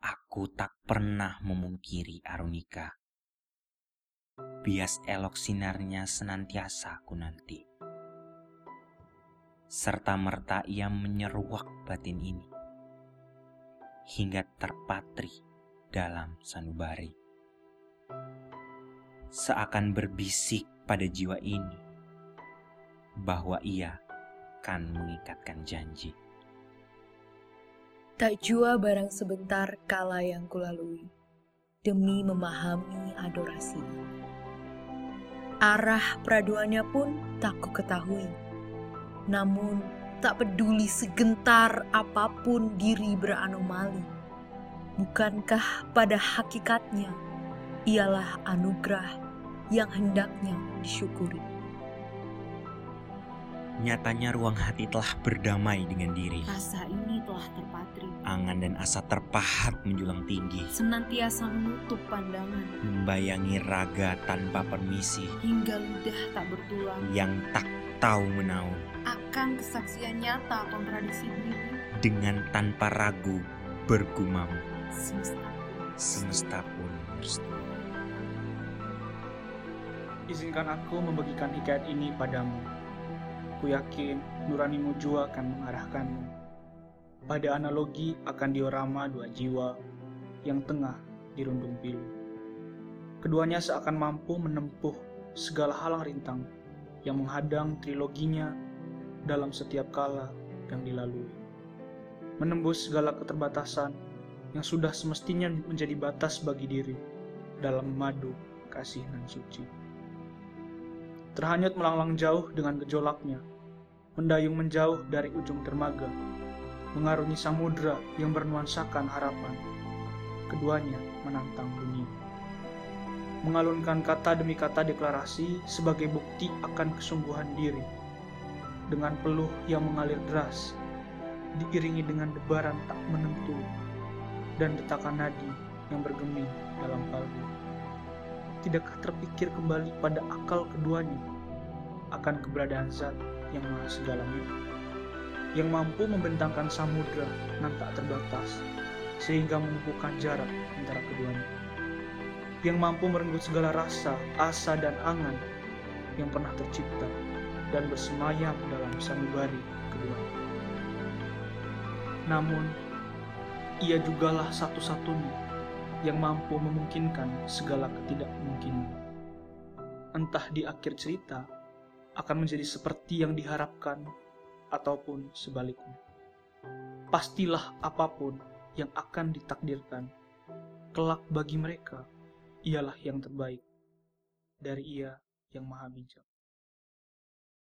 Aku tak pernah memungkiri Arunika. Bias elok sinarnya senantiasa ku nanti. Serta merta ia menyeruak batin ini. Hingga terpatri dalam sanubari. Seakan berbisik pada jiwa ini bahwa ia kan mengikatkan janji. Tak jua barang sebentar kala yang kulalui, demi memahami adorasi. Arah peraduannya pun tak ku ketahui. Namun tak peduli segentar apa pun diri beranomali. Bukankah pada hakikatnya ialah anugerah yang hendaknya disyukuri. Nyatanya ruang hati telah berdamai dengan diri. Rasa ini telah terpatri. Dan asa terpahat menjulang tinggi. Senantiasa menutup pandangan. Membayangi raga tanpa permisi. Hingga lidah tak bertulang. Yang tak tahu menaung. Akan kesaksian nyata kontradiksi diri. Dengan tanpa ragu bergumam. Semesta Semesta pun bersetuju. Izinkan aku membagikan hikayat ini padamu. Ku yakin nuranimu jua akan mengarahkanmu pada analogi akan diorama dua jiwa yang tengah dirundung pilu. Keduanya seakan mampu menempuh segala halang rintang yang menghadang triloginya dalam setiap kala yang dilalui. Menembus segala keterbatasan yang sudah semestinya menjadi batas bagi diri dalam memadu kasih nan suci terhanyut melanglang jauh dengan gejolaknya, mendayung menjauh dari ujung dermaga, mengarungi samudra yang bernuansakan harapan. Keduanya menantang dunia. Mengalunkan kata demi kata deklarasi sebagai bukti akan kesungguhan diri. Dengan peluh yang mengalir deras, diiringi dengan debaran tak menentu, dan detakan nadi yang bergeming dalam kalbu tidakkah terpikir kembali pada akal keduanya akan keberadaan zat yang maha segalanya, yang mampu membentangkan samudra nan tak terbatas, sehingga mengukuhkan jarak antara keduanya, yang mampu merenggut segala rasa, asa, dan angan yang pernah tercipta dan bersemayam dalam sanubari keduanya. Namun, ia jugalah satu-satunya yang mampu memungkinkan segala ketidakmungkinan. Entah di akhir cerita akan menjadi seperti yang diharapkan ataupun sebaliknya. Pastilah apa pun yang akan ditakdirkan, kelak bagi mereka ialah yang terbaik dari Ia yang Maha Bijak.